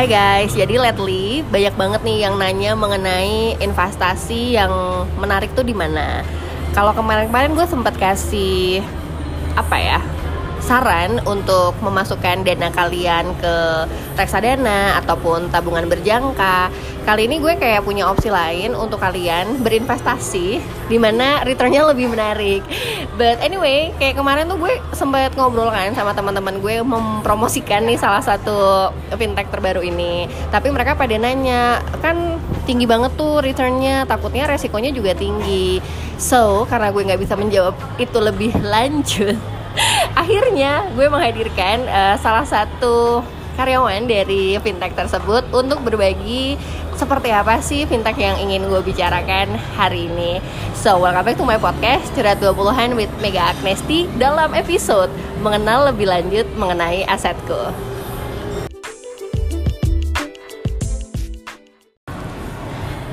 Hai guys, jadi lately banyak banget nih yang nanya mengenai investasi yang menarik tuh di mana. Kalau kemarin-kemarin gue sempat kasih apa ya saran untuk memasukkan dana kalian ke reksadana ataupun tabungan berjangka. Kali ini gue kayak punya opsi lain untuk kalian berinvestasi di mana returnnya lebih menarik. But anyway, kayak kemarin tuh gue sempat ngobrol kan sama teman-teman gue mempromosikan nih salah satu fintech terbaru ini. Tapi mereka pada nanya, kan tinggi banget tuh returnnya, takutnya resikonya juga tinggi. So, karena gue nggak bisa menjawab itu lebih lanjut, akhirnya gue menghadirkan uh, salah satu karyawan dari fintech tersebut untuk berbagi seperti apa sih fintech yang ingin gue bicarakan hari ini. So, welcome back to my podcast Curhat 20-an with Mega Agnesti dalam episode mengenal lebih lanjut mengenai asetku.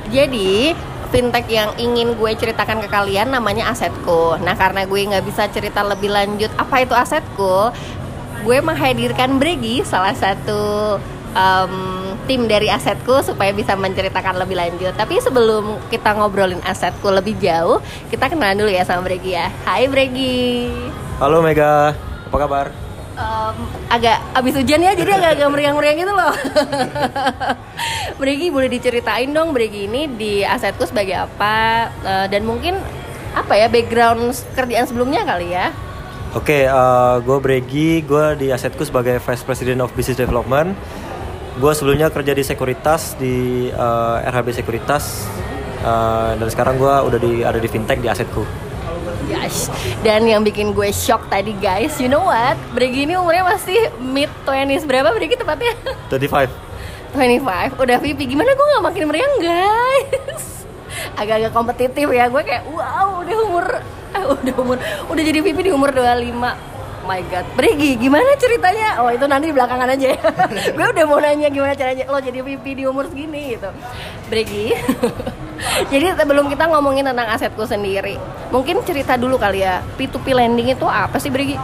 Jadi, fintech yang ingin gue ceritakan ke kalian namanya asetku. Nah karena gue nggak bisa cerita lebih lanjut apa itu asetku, gue menghadirkan Bregi salah satu um, tim dari asetku supaya bisa menceritakan lebih lanjut. Tapi sebelum kita ngobrolin asetku lebih jauh, kita kenalan dulu ya sama Bregi ya. Hai Bregi. Halo Mega, apa kabar? Um, agak abis hujan ya jadi agak-agak meriang-meriang gitu loh Bregi boleh diceritain dong Bregi ini di asetku sebagai apa uh, dan mungkin apa ya background kerjaan sebelumnya kali ya Oke, okay, uh, gue Bregi, gue di asetku sebagai Vice President of Business Development. Gue sebelumnya kerja di sekuritas di uh, RHB Sekuritas uh, dan sekarang gue udah di ada di fintech di asetku. Yes. Dan yang bikin gue shock tadi guys, you know what? Bregi ini umurnya masih mid 20s berapa Bregi tepatnya? 25. 25. Udah VP gimana gue gak makin meriang guys? Agak-agak kompetitif ya gue kayak wow udah umur eh, udah umur udah jadi VP di umur 25 my god Brigi gimana ceritanya oh itu nanti di belakangan aja ya gue udah mau nanya gimana caranya lo jadi VP di umur segini gitu Brigi jadi sebelum kita ngomongin tentang asetku sendiri mungkin cerita dulu kali ya P2P lending itu apa sih Brigi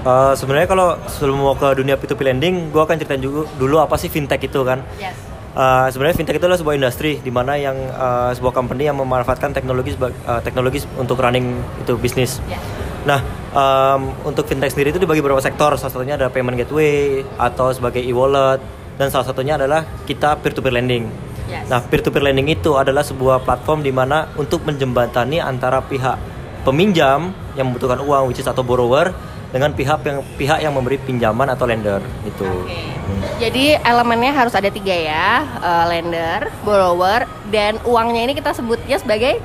Uh, sebenarnya kalau sebelum mau ke dunia P2P lending, gue akan ceritain juga dulu apa sih fintech itu kan. Yes. Uh, sebenarnya fintech itu adalah sebuah industri di mana yang uh, sebuah company yang memanfaatkan teknologi uh, teknologi untuk running itu bisnis. Yes. Nah, um, untuk fintech sendiri itu dibagi beberapa sektor. Salah satunya ada payment gateway atau sebagai e-wallet dan salah satunya adalah kita peer-to-peer lending. Yes. Nah, peer-to-peer lending itu adalah sebuah platform di mana untuk menjembatani antara pihak peminjam yang membutuhkan uang, which is atau borrower, dengan pihak yang pihak yang memberi pinjaman atau lender itu. Okay. Hmm. Jadi elemennya harus ada tiga ya, uh, lender, borrower, dan uangnya ini kita sebutnya sebagai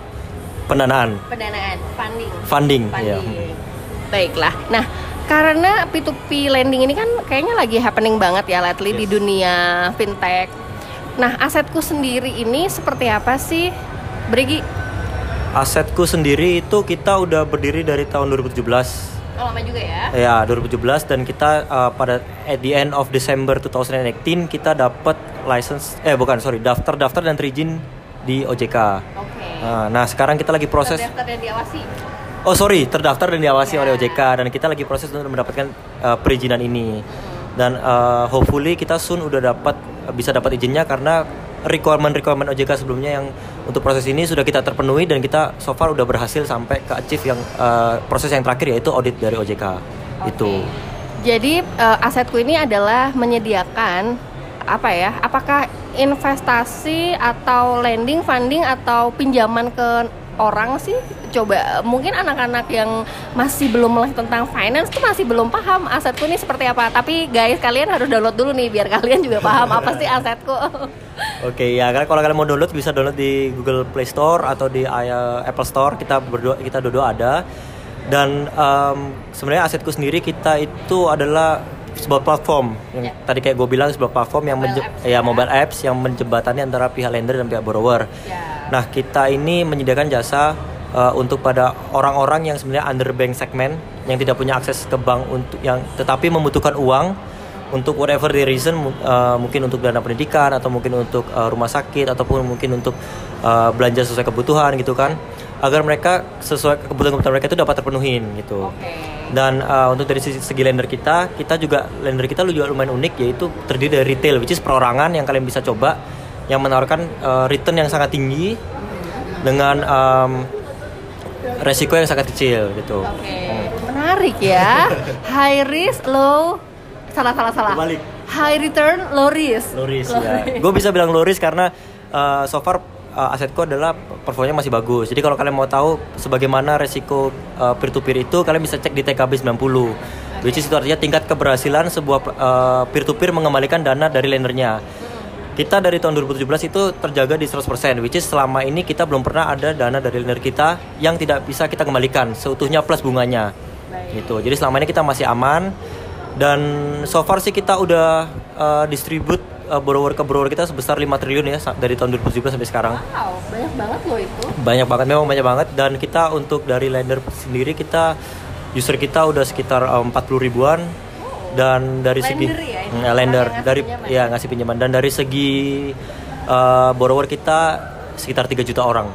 pendanaan. Pendanaan, funding. Funding. Funding. Ya. Baiklah. Nah, karena P2P lending ini kan kayaknya lagi happening banget ya lately yes. di dunia fintech. Nah, asetku sendiri ini seperti apa sih, Brigi? Asetku sendiri itu kita udah berdiri dari tahun 2017. Oh, lama juga ya? Ya, 2017 dan kita uh, pada at the end of December 2018 kita dapat license eh bukan sorry daftar-daftar dan terizin di OJK. Okay. Nah, nah, sekarang kita lagi proses. Terdaftar dan diawasi. Oh sorry, terdaftar dan diawasi yeah. oleh OJK dan kita lagi proses untuk mendapatkan uh, perizinan ini. Dan uh, hopefully kita soon udah dapat bisa dapat izinnya karena requirement requirement OJK sebelumnya yang untuk proses ini sudah kita terpenuhi dan kita so far udah berhasil sampai ke achieve yang uh, proses yang terakhir yaitu audit dari OJK okay. itu. Jadi uh, asetku ini adalah menyediakan apa ya? Apakah investasi atau lending, funding atau pinjaman ke orang sih? Coba mungkin anak-anak yang masih belum melek tentang finance tuh masih belum paham asetku ini seperti apa. Tapi guys kalian harus download dulu nih biar kalian juga paham apa sih asetku. Oke ya kan kalau kalian mau download bisa download di Google Play Store atau di Apple Store. Kita berdua kita dua ada. Dan um, sebenarnya asetku sendiri kita itu adalah sebuah platform yang yeah. tadi kayak gue bilang sebuah platform yang mobile apps, ya, ya mobile apps yang menjembatani antara pihak lender dan pihak borrower. Yeah. Nah kita ini menyediakan jasa uh, untuk pada orang-orang yang sebenarnya underbank segmen yang tidak punya akses ke bank untuk yang tetapi membutuhkan uang untuk whatever the reason uh, mungkin untuk dana pendidikan atau mungkin untuk uh, rumah sakit ataupun mungkin untuk uh, belanja sesuai kebutuhan gitu kan agar mereka sesuai kebutuhan-kebutuhan mereka itu dapat terpenuhin gitu. Oke. Dan uh, untuk dari sisi segi lender kita, kita juga lender kita juga lumayan unik yaitu terdiri dari retail, which is perorangan yang kalian bisa coba, yang menawarkan uh, return yang sangat tinggi dengan um, resiko yang sangat kecil gitu. Oke. Menarik ya. High risk, low salah salah salah. Balik. High return, low risk. Low risk ya. Gue bisa bilang low risk karena uh, so far uh, asetku adalah performanya masih bagus. Jadi kalau kalian mau tahu sebagaimana resiko uh, peer to peer itu kalian bisa cek di TKB 90. Which is itu artinya tingkat keberhasilan sebuah uh, peer to peer mengembalikan dana dari lendernya. Kita dari tahun 2017 itu terjaga di 100% which is selama ini kita belum pernah ada dana dari lender kita yang tidak bisa kita kembalikan seutuhnya plus bunganya. Gitu. Jadi selama ini kita masih aman dan so far sih kita udah uh, distribute uh, borrower ke borrower kita sebesar 5 triliun ya dari tahun 2017 sampai sekarang. Wow, banyak banget loh itu. Banyak banget, memang banyak banget. Dan kita untuk dari lender sendiri kita user kita udah sekitar uh, 40 ribuan. Dan dari lender segi ya, ini Mm, lender dari pinjaman. ya ngasih pinjaman dan dari segi uh, borrower kita sekitar 3 juta orang.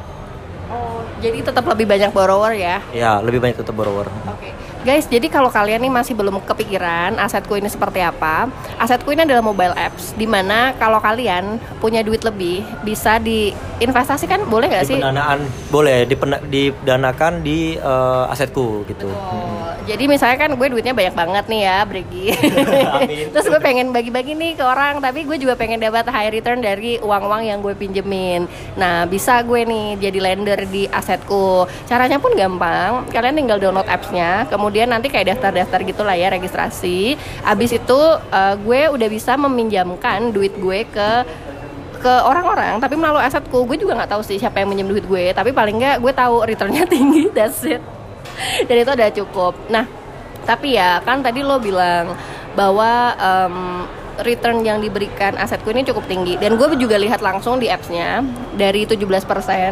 Oh, jadi tetap lebih banyak borrower ya. Ya, lebih banyak tetap borrower. Oke. Guys, jadi kalau kalian nih masih belum kepikiran asetku ini seperti apa, asetku ini adalah mobile apps di mana kalau kalian punya duit lebih bisa diinvestasikan boleh nggak sih? pendanaan boleh dipena- didanakan di uh, asetku gitu. Oh, jadi misalnya kan gue duitnya banyak banget nih ya, Bregi. Amin. Terus gue pengen bagi-bagi nih ke orang, tapi gue juga pengen dapat high return dari uang-uang yang gue pinjemin. Nah, bisa gue nih jadi lender di asetku. Caranya pun gampang. Kalian tinggal download apps-nya, kemudian nanti kayak daftar-daftar gitulah ya registrasi. Abis itu eh, gue udah bisa meminjamkan duit gue ke ke orang-orang tapi melalui asetku gue juga nggak tahu sih siapa yang minjem duit gue tapi paling nggak gue tahu returnnya tinggi that's it. Dan itu udah cukup. Nah tapi ya kan tadi lo bilang bahwa em, return yang diberikan asetku ini cukup tinggi. Dan gue juga lihat langsung di appsnya dari 17%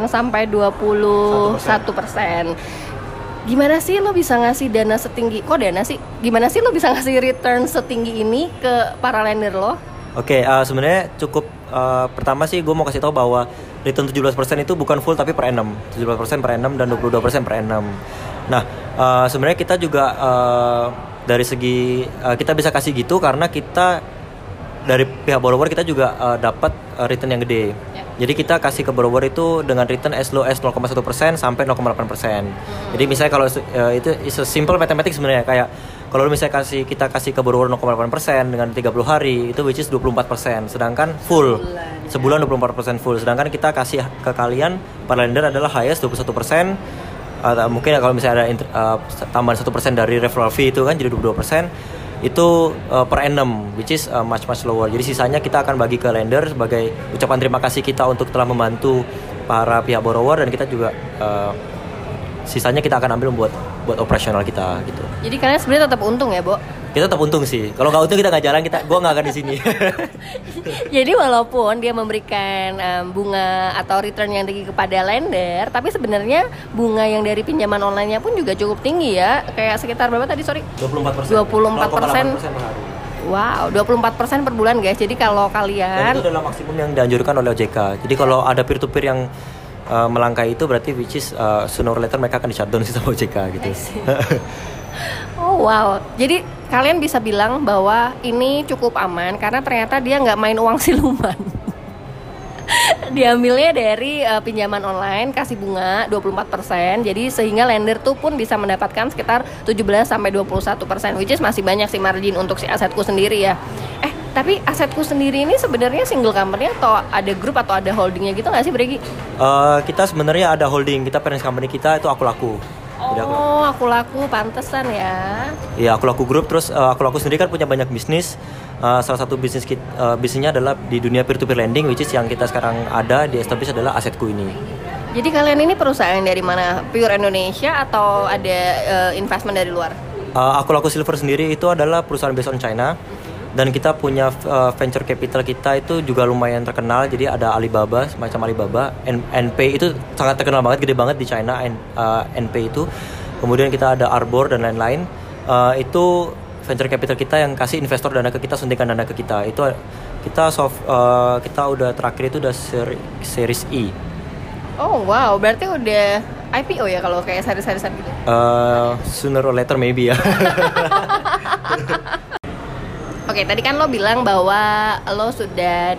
sampai 21% gimana sih lo bisa ngasih dana setinggi kok dana sih gimana sih lo bisa ngasih return setinggi ini ke para lender lo Oke, uh, sebenarnya cukup uh, pertama sih gue mau kasih tahu bahwa return 17% itu bukan full tapi per annum. 17% per annum dan 22% per annum. Nah, uh, sebenarnya kita juga uh, dari segi uh, kita bisa kasih gitu karena kita dari pihak borrower kita juga uh, dapat uh, return yang gede. Ya. Jadi kita kasih ke borrower itu dengan return as low as 0,1% sampai 0,8%. Jadi misalnya kalau uh, itu is a simple mathematics sebenarnya kayak kalau misalnya kasih kita kasih ke borrower 0,8% dengan 30 hari itu which is 24%. Sedangkan full sebulan 24% full. Sedangkan kita kasih ke kalian para lender adalah highest 21%. Atau mungkin kalau misalnya ada uh, tambahan 1% dari referral fee itu kan jadi 22% itu uh, per annum which is uh, much much lower. Jadi sisanya kita akan bagi ke lender sebagai ucapan terima kasih kita untuk telah membantu para pihak borrower dan kita juga uh, sisanya kita akan ambil buat buat operasional kita gitu. jadi kalian sebenarnya tetap untung ya Bo Kita tetap untung sih. Kalau nggak untung kita nggak jalan kita gua nggak akan di sini. Jadi walaupun dia memberikan um, bunga atau return yang tinggi kepada lender, tapi sebenarnya bunga yang dari pinjaman online-nya pun juga cukup tinggi ya. Kayak sekitar berapa tadi sorry? 24%. 24%. 0,8% per hari. Wow, 24% per bulan guys. Jadi kalau Dan kalian itu adalah maksimum yang dianjurkan oleh OJK. Jadi kalau ada peer to peer yang uh, melangkahi itu berarti which is uh, sooner or later mereka akan di shutdown sih sama OJK gitu. Oh wow, jadi kalian bisa bilang bahwa ini cukup aman karena ternyata dia nggak main uang siluman. Diambilnya dari uh, pinjaman online kasih bunga 24%. Jadi sehingga lender tuh pun bisa mendapatkan sekitar 17 sampai 21%, which is masih banyak sih margin untuk si asetku sendiri ya. Eh, tapi asetku sendiri ini sebenarnya single company atau ada grup atau ada holdingnya gitu nggak sih, Bregi? Uh, kita sebenarnya ada holding, kita parent company kita itu aku laku. Jadi aku Oh, aku laku pantesan ya. Iya, aku laku grup terus uh, aku laku sendiri kan punya banyak bisnis. Uh, salah satu bisnis kit, uh, bisnisnya adalah di dunia peer to peer lending which is yang kita sekarang ada di establish adalah asetku ini. Jadi kalian ini perusahaan dari mana? Pure Indonesia atau ada eh, investment dari luar? Uh, aku laku silver sendiri itu adalah perusahaan based on China dan kita punya uh, venture capital kita itu juga lumayan terkenal. Jadi ada Alibaba semacam Alibaba. N- NP itu sangat terkenal banget gede banget di China N- uh, NP itu. Kemudian kita ada Arbor dan lain-lain. Uh, itu venture capital kita yang kasih investor dana ke kita suntikan dana ke kita. Itu kita soft uh, kita udah terakhir itu udah seri- series E. Oh wow, berarti udah IPO ya kalau kayak seri-serisan gitu? Uh, sooner or later maybe ya. Oke, tadi kan lo bilang bahwa lo sudah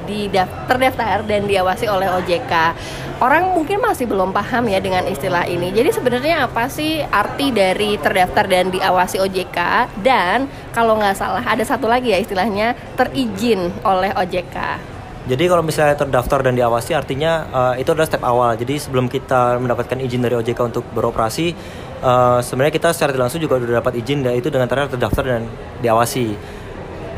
terdaftar dan diawasi oleh OJK. Orang mungkin masih belum paham ya dengan istilah ini. Jadi sebenarnya apa sih arti dari terdaftar dan diawasi OJK? Dan kalau nggak salah ada satu lagi ya istilahnya terizin oleh OJK. Jadi kalau misalnya terdaftar dan diawasi artinya uh, itu adalah step awal. Jadi sebelum kita mendapatkan izin dari OJK untuk beroperasi, uh, sebenarnya kita secara langsung juga sudah dapat izin yaitu dengan cara terdaftar dan diawasi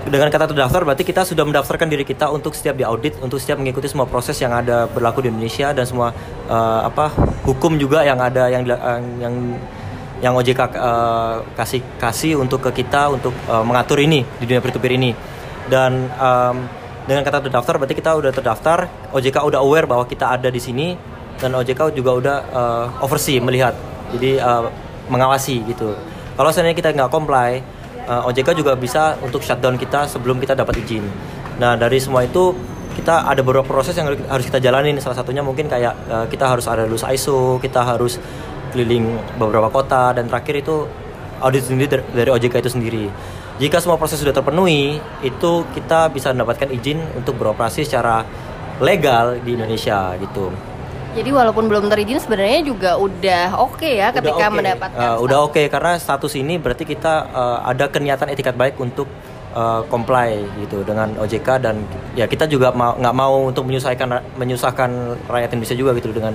dengan kata terdaftar berarti kita sudah mendaftarkan diri kita untuk setiap diaudit, untuk setiap mengikuti semua proses yang ada berlaku di Indonesia dan semua uh, apa hukum juga yang ada yang yang yang OJK uh, eh, kasih kasih untuk ke kita untuk uh, mengatur ini di dunia peer-to-peer ini. Dan um, dengan kata terdaftar berarti kita udah terdaftar, OJK udah aware bahwa kita ada di sini dan OJK juga udah uh, oversee melihat, jadi uh, mengawasi gitu. Kalau seandainya kita nggak comply, uh, OJK juga bisa untuk shutdown kita sebelum kita dapat izin. Nah dari semua itu kita ada beberapa proses yang harus kita jalanin. Salah satunya mungkin kayak uh, kita harus ada lulus ISO, kita harus keliling beberapa kota dan terakhir itu audit sendiri dari OJK itu sendiri. Jika semua proses sudah terpenuhi, itu kita bisa mendapatkan izin untuk beroperasi secara legal di Indonesia gitu. Jadi walaupun belum terizin sebenarnya juga udah oke okay ya udah ketika okay. mendapatkan. Uh, udah oke okay, karena status ini berarti kita uh, ada kenyataan etikat baik untuk uh, comply gitu dengan OJK dan ya kita juga nggak mau untuk menyusahkan menyusahkan rakyat Indonesia juga gitu dengan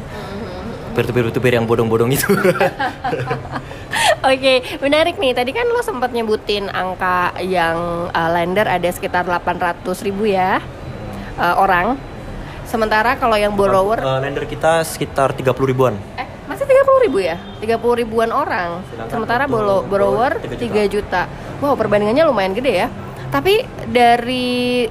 peer-to-peer peer yang bodong-bodong itu. Oke, okay, menarik nih. Tadi kan lo sempat nyebutin angka yang uh, lender ada sekitar 800 ribu ya uh, orang Sementara kalau yang borrower uh, lender kita sekitar 30 ribuan. Eh, masih 30 ribu ya? 30 ribuan orang. Sedangkan Sementara bolo, borrower 3 juta. 3 juta. Wow, perbandingannya lumayan gede ya. Tapi dari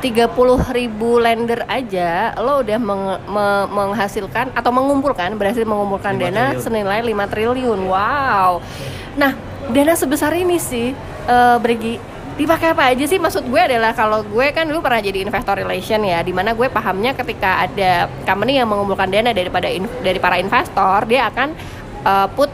30 ribu lender aja lo udah meng, me, menghasilkan atau mengumpulkan berhasil mengumpulkan dana triliun. senilai 5 triliun. Wow. Nah, dana sebesar ini sih uh, Brigi dipakai apa aja sih maksud gue adalah kalau gue kan dulu pernah jadi investor relation ya di mana gue pahamnya ketika ada company yang mengumpulkan dana daripada in, dari para investor dia akan uh, put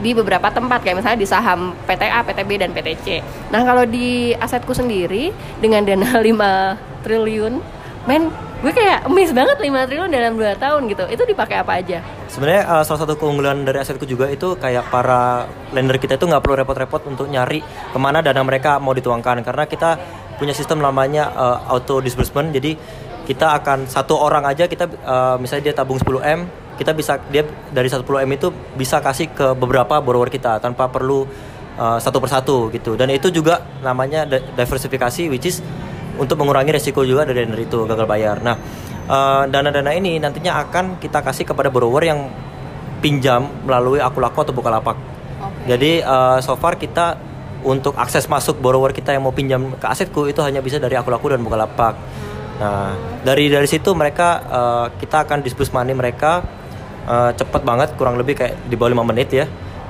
di beberapa tempat kayak misalnya di saham PTA, PTB dan PTC. Nah kalau di asetku sendiri dengan dana 5 triliun, men gue kayak emis banget 5 triliun dalam 2 tahun gitu. Itu dipakai apa aja? Sebenarnya uh, salah satu keunggulan dari asetku juga itu kayak para lender kita itu nggak perlu repot-repot untuk nyari ke mana dana mereka mau dituangkan. Karena kita punya sistem namanya uh, auto disbursement. Jadi kita akan satu orang aja kita uh, misalnya dia tabung 10 m kita bisa dia dari 10 m itu bisa kasih ke beberapa borrower kita tanpa perlu uh, satu persatu gitu. Dan itu juga namanya diversifikasi which is untuk mengurangi resiko juga dari dana itu gagal bayar. Nah, uh, dana-dana ini nantinya akan kita kasih kepada borrower yang pinjam melalui akun laku atau bukalapak. Okay. Jadi uh, so far kita untuk akses masuk borrower kita yang mau pinjam ke asetku itu hanya bisa dari akun laku dan bukalapak. Nah, dari dari situ mereka uh, kita akan disburse money mereka uh, cepat banget kurang lebih kayak di bawah 5 menit ya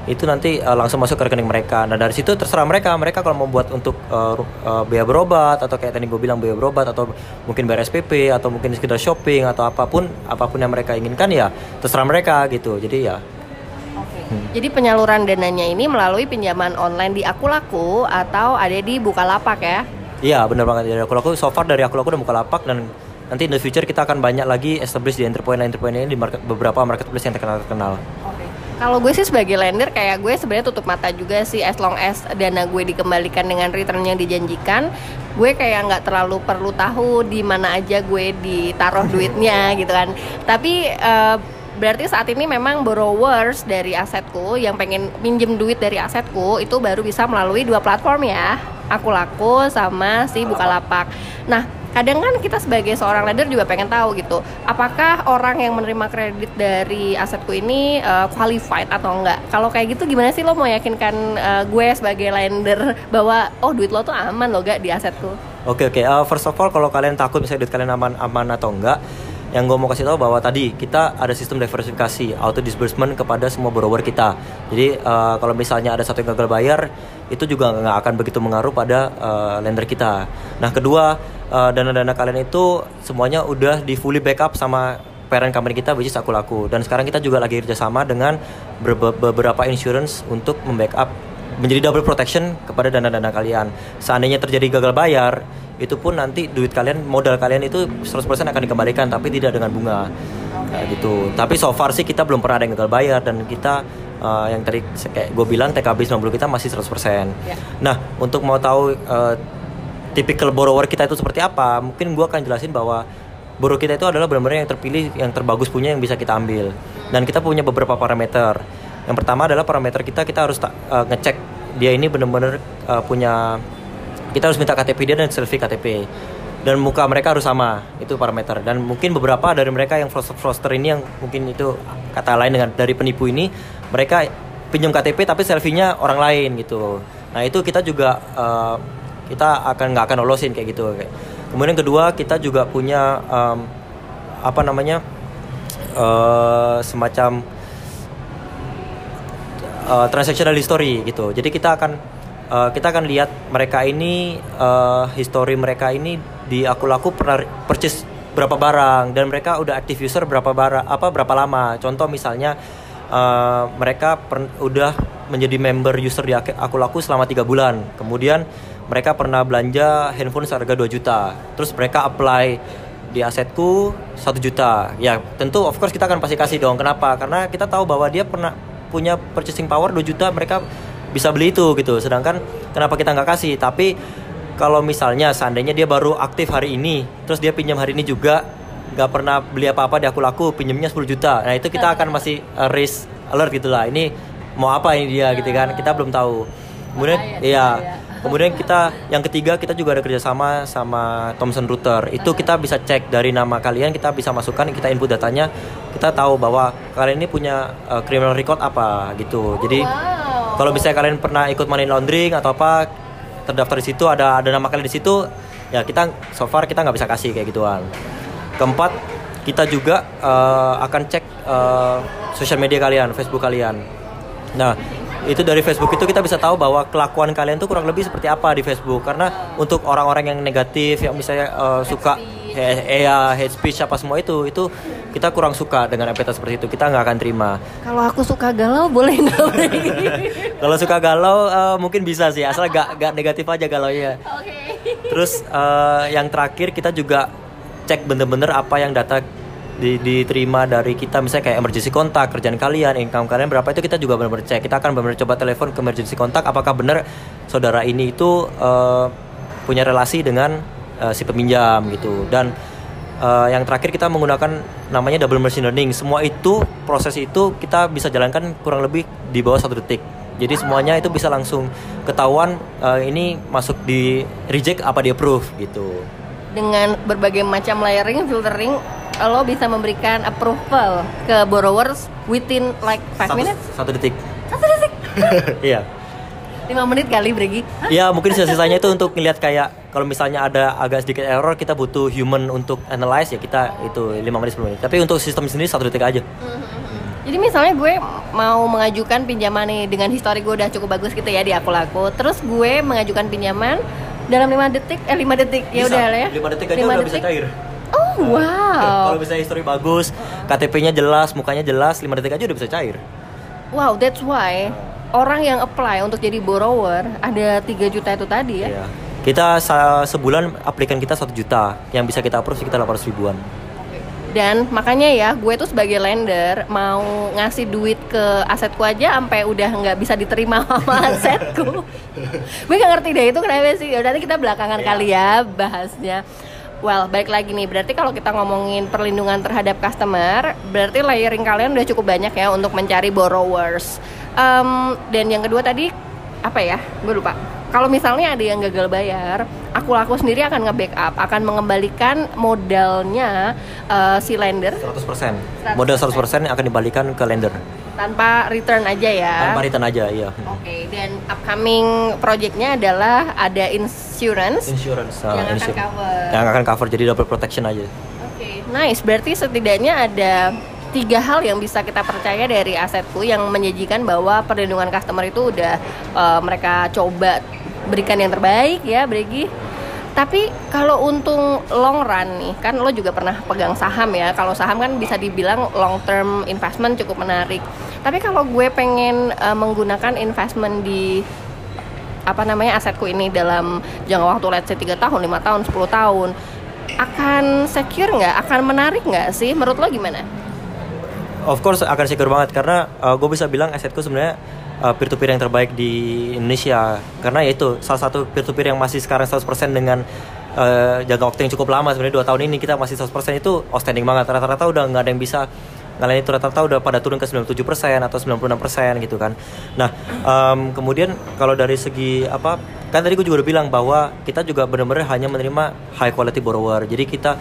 itu nanti uh, langsung masuk ke rekening mereka. Nah dari situ terserah mereka, mereka kalau mau buat untuk uh, uh, biaya berobat atau kayak tadi gue bilang biaya berobat atau mungkin bayar SPP atau mungkin sekedar shopping atau apa pun apa pun yang mereka inginkan ya terserah mereka gitu. Jadi ya. Hmm. Jadi penyaluran dananya ini melalui pinjaman online di Akulaku atau ada di Bukalapak ya? Iya benar banget dari Akulaku. So far dari Akulaku dan Bukalapak dan nanti in the future kita akan banyak lagi establish di entrepreneur entrepreneur ini di market, beberapa marketplace yang terkenal terkenal. Kalau gue sih sebagai lender kayak gue sebenarnya tutup mata juga sih as long as dana gue dikembalikan dengan return yang dijanjikan, gue kayak nggak terlalu perlu tahu di mana aja gue ditaruh duitnya gitu kan. Tapi uh, berarti saat ini memang borrowers dari asetku yang pengen minjem duit dari asetku itu baru bisa melalui dua platform ya. Aku laku sama si Bukalapak. Nah, kadang kan kita sebagai seorang lender juga pengen tahu gitu apakah orang yang menerima kredit dari asetku ini uh, qualified atau enggak kalau kayak gitu gimana sih lo mau yakinkan uh, gue sebagai lender bahwa oh duit lo tuh aman lo gak di asetku oke okay, oke okay. uh, first of all kalau kalian takut misalnya duit kalian aman aman atau enggak yang gue mau kasih tahu bahwa tadi kita ada sistem diversifikasi auto disbursement kepada semua borrower kita. Jadi uh, kalau misalnya ada satu yang gagal bayar itu juga nggak akan begitu mengaruh pada uh, lender kita. Nah kedua eh, dana-dana kalian itu semuanya udah di fully backup sama parent company kita which is aku laku. Dan sekarang kita juga lagi kerjasama dengan beberapa insurance untuk membackup menjadi double protection kepada dana-dana kalian. Seandainya terjadi gagal bayar itu pun nanti duit kalian modal kalian itu 100% akan dikembalikan tapi tidak dengan bunga okay. gitu tapi so far sih kita belum pernah ada yang gagal bayar dan kita uh, yang tadi kayak gue bilang TKB 90 kita masih 100% yeah. nah untuk mau tahu uh, typical borrower kita itu seperti apa mungkin gue akan jelasin bahwa borrower kita itu adalah benar-benar yang terpilih yang terbagus punya yang bisa kita ambil dan kita punya beberapa parameter yang pertama adalah parameter kita kita harus uh, ngecek dia ini benar-benar uh, punya kita harus minta KTP dia dan selfie KTP dan muka mereka harus sama itu parameter. Dan mungkin beberapa dari mereka yang froster ini yang mungkin itu kata lain dengan dari penipu ini mereka pinjam KTP tapi selfie-nya orang lain gitu. Nah itu kita juga uh, kita akan nggak akan lolosin kayak gitu. Kemudian kedua kita juga punya um, apa namanya uh, semacam uh, transactional history gitu. Jadi kita akan uh, kita akan lihat mereka ini uh, history mereka ini di aku laku pernah purchase berapa barang dan mereka udah active user berapa barang apa berapa lama. Contoh misalnya uh, mereka per, udah menjadi member user di aku laku selama tiga bulan. Kemudian mereka pernah belanja handphone seharga 2 juta. Terus mereka apply di asetku satu juta. Ya tentu of course kita akan pasti kasih dong. Kenapa? Karena kita tahu bahwa dia pernah punya purchasing power 2 juta mereka bisa beli itu gitu. Sedangkan kenapa kita nggak kasih? Tapi kalau misalnya seandainya dia baru aktif hari ini terus dia pinjam hari ini juga nggak pernah beli apa-apa di aku laku pinjamnya 10 juta. Nah itu kita akan masih uh, risk alert gitulah ini mau apa ini dia gitu kan? Kita belum tahu. Kemudian iya Kemudian kita yang ketiga kita juga ada kerjasama sama Thomson Router. Itu kita bisa cek dari nama kalian, kita bisa masukkan, kita input datanya, kita tahu bahwa kalian ini punya uh, criminal record apa gitu. Jadi wow. kalau misalnya kalian pernah ikut money laundering atau apa terdaftar di situ ada ada nama kalian di situ, ya kita so far kita nggak bisa kasih kayak gituan. Keempat kita juga uh, akan cek uh, sosial media kalian, Facebook kalian. Nah itu dari Facebook itu kita bisa tahu bahwa kelakuan kalian tuh kurang lebih seperti apa di Facebook. Karena untuk orang-orang yang negatif yang misalnya uh, suka eh ya hate speech apa semua itu itu kita kurang suka dengan epita seperti itu. Kita nggak akan terima. Kalau aku suka galau boleh nggak? Kalau suka galau uh, mungkin bisa sih. Asal gak gak negatif aja galau ya okay. terus uh, yang terakhir kita juga cek bener-bener apa yang data di, diterima dari kita. Misalnya kayak emergency kontak kerjaan kalian income kalian berapa itu kita juga benar-benar cek. Kita akan benar-benar coba telepon ke emergency kontak apakah benar saudara ini itu uh, punya relasi dengan uh, si peminjam gitu. Dan uh, yang terakhir kita menggunakan namanya double machine learning. Semua itu proses itu kita bisa jalankan kurang lebih di bawah satu detik. Jadi semuanya itu bisa langsung ketahuan uh, ini masuk di reject apa di approve gitu. Dengan berbagai macam layering filtering lo bisa memberikan approval ke borrowers within like 5 minutes? Satu detik. Satu detik? Iya. 5 menit kali Bregi? Iya mungkin sisanya itu untuk ngeliat kayak kalau misalnya ada agak sedikit error kita butuh human untuk analyze ya kita itu 5 menit 10 menit tapi untuk sistem sendiri satu detik aja mm-hmm. jadi misalnya gue mau mengajukan pinjaman nih dengan histori gue udah cukup bagus gitu ya di aku laku terus gue mengajukan pinjaman dalam 5 detik eh 5 detik ya udah lah ya 5 detik aja 5 udah detik. bisa cair wow. Kalau bisa history bagus, KTP-nya jelas, mukanya jelas, 5 detik aja udah bisa cair. Wow, that's why orang yang apply untuk jadi borrower ada 3 juta itu tadi ya. Iya. Kita sebulan aplikan kita satu juta, yang bisa kita approve sekitar 800 ribuan. Dan makanya ya, gue tuh sebagai lender mau ngasih duit ke asetku aja sampai udah nggak bisa diterima sama asetku. gue gak ngerti deh itu kenapa sih. Udah nanti kita belakangan yeah. kali ya bahasnya. Well, baik lagi nih. Berarti kalau kita ngomongin perlindungan terhadap customer, berarti layering kalian udah cukup banyak ya untuk mencari borrowers. Um, dan yang kedua tadi apa ya? Gue lupa. Kalau misalnya ada yang gagal bayar, aku laku sendiri akan nge-backup, akan mengembalikan modalnya uh, si lender. 100%. 100%. Modal 100% akan dibalikan ke lender. Tanpa return aja ya? Tanpa return aja iya. Oke okay, dan upcoming projectnya adalah ada insurance insurance yang uh, akan cover. Yang akan cover jadi double protection aja. Oke okay, nice. Berarti setidaknya ada tiga hal yang bisa kita percaya dari asetku yang menjanjikan bahwa perlindungan customer itu udah uh, mereka coba berikan yang terbaik ya Bregi Tapi kalau untung long run nih, kan lo juga pernah pegang saham ya. Kalau saham kan bisa dibilang long term investment cukup menarik. Tapi kalau gue pengen uh, menggunakan investment di apa namanya asetku ini dalam jangka waktu let's say 3 tahun, 5 tahun, 10 tahun akan secure nggak? Akan menarik nggak sih? Menurut lo gimana? Of course akan secure banget. Karena uh, gue bisa bilang asetku sebenarnya uh, peer to peer yang terbaik di Indonesia. Karena yaitu salah satu peer to peer yang masih sekarang 100% dengan uh, jangka waktu yang cukup lama sebenarnya dua tahun ini kita masih 100% itu outstanding banget. Rata-rata udah nggak ada yang bisa ngalahin itu. Rata-rata udah pada turun ke 97% atau 96% gitu kan. Nah um, kemudian kalau dari segi apa kan tadi gue juga udah bilang bahwa kita juga benar-benar hanya menerima high quality borrower. Jadi kita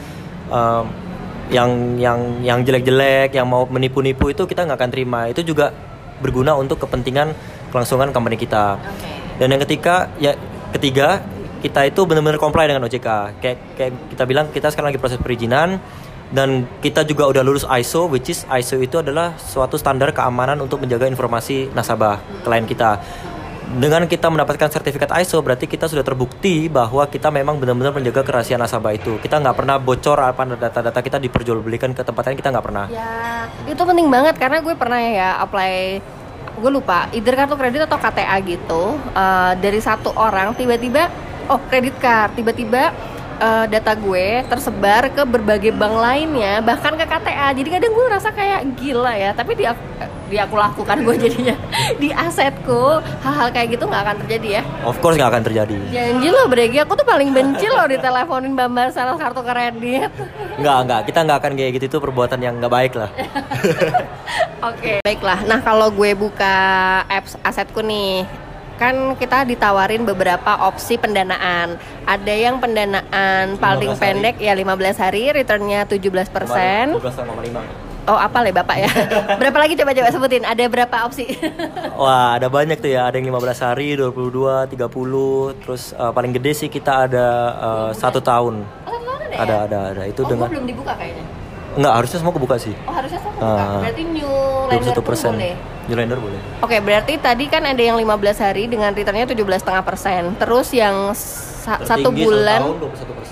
um, yang yang yang jelek-jelek yang mau menipu-nipu itu kita nggak akan terima itu juga berguna untuk kepentingan kelangsungan company kita. Okay. Dan yang ketiga ya ketiga kita itu benar-benar comply dengan OJK. Kayak kayak kita bilang kita sekarang lagi proses perizinan dan kita juga udah lulus ISO which is ISO itu adalah suatu standar keamanan untuk menjaga informasi nasabah klien kita dengan kita mendapatkan sertifikat ISO berarti kita sudah terbukti bahwa kita memang benar-benar menjaga kerahasiaan nasabah itu. Kita nggak pernah bocor apa data-data kita diperjualbelikan ke tempat lain kita nggak pernah. Ya itu penting banget karena gue pernah ya apply gue lupa either kartu kredit atau KTA gitu uh, dari satu orang tiba-tiba oh kredit card tiba-tiba uh, data gue tersebar ke berbagai bank lainnya bahkan ke KTA jadi kadang gue rasa kayak gila ya. Tapi dia di aku lakukan gue jadinya. Di asetku hal-hal kayak gitu nggak akan terjadi ya. Of course nggak akan terjadi. Janji lo Bregi. Aku tuh paling benci lo diteleponin bamba salah kartu kredit. Nggak nggak. Kita nggak akan kayak gitu. Itu perbuatan yang nggak baik lah. Oke. Okay. baiklah. Nah kalau gue buka apps asetku nih kan kita ditawarin beberapa opsi pendanaan. Ada yang pendanaan paling pendek ya 15 hari, returnnya 17 persen. Oh apa ya bapak ya? berapa lagi coba coba sebutin? Ada berapa opsi? Wah ada banyak tuh ya. Ada yang 15 hari, 22, 30. Terus uh, paling gede sih kita ada uh, satu tahun. Oh, ada, ada, ya? ada, ada. Itu oh, dengan. belum dibuka kayaknya. Enggak, harusnya semua kebuka sih. Oh, harusnya semua kebuka. Uh, berarti new lender pun boleh. New lender boleh. Oke, okay, berarti tadi kan ada yang 15 hari dengan returnnya 17,5 persen. Terus yang sa satu bulan. Satu tahun 21 persen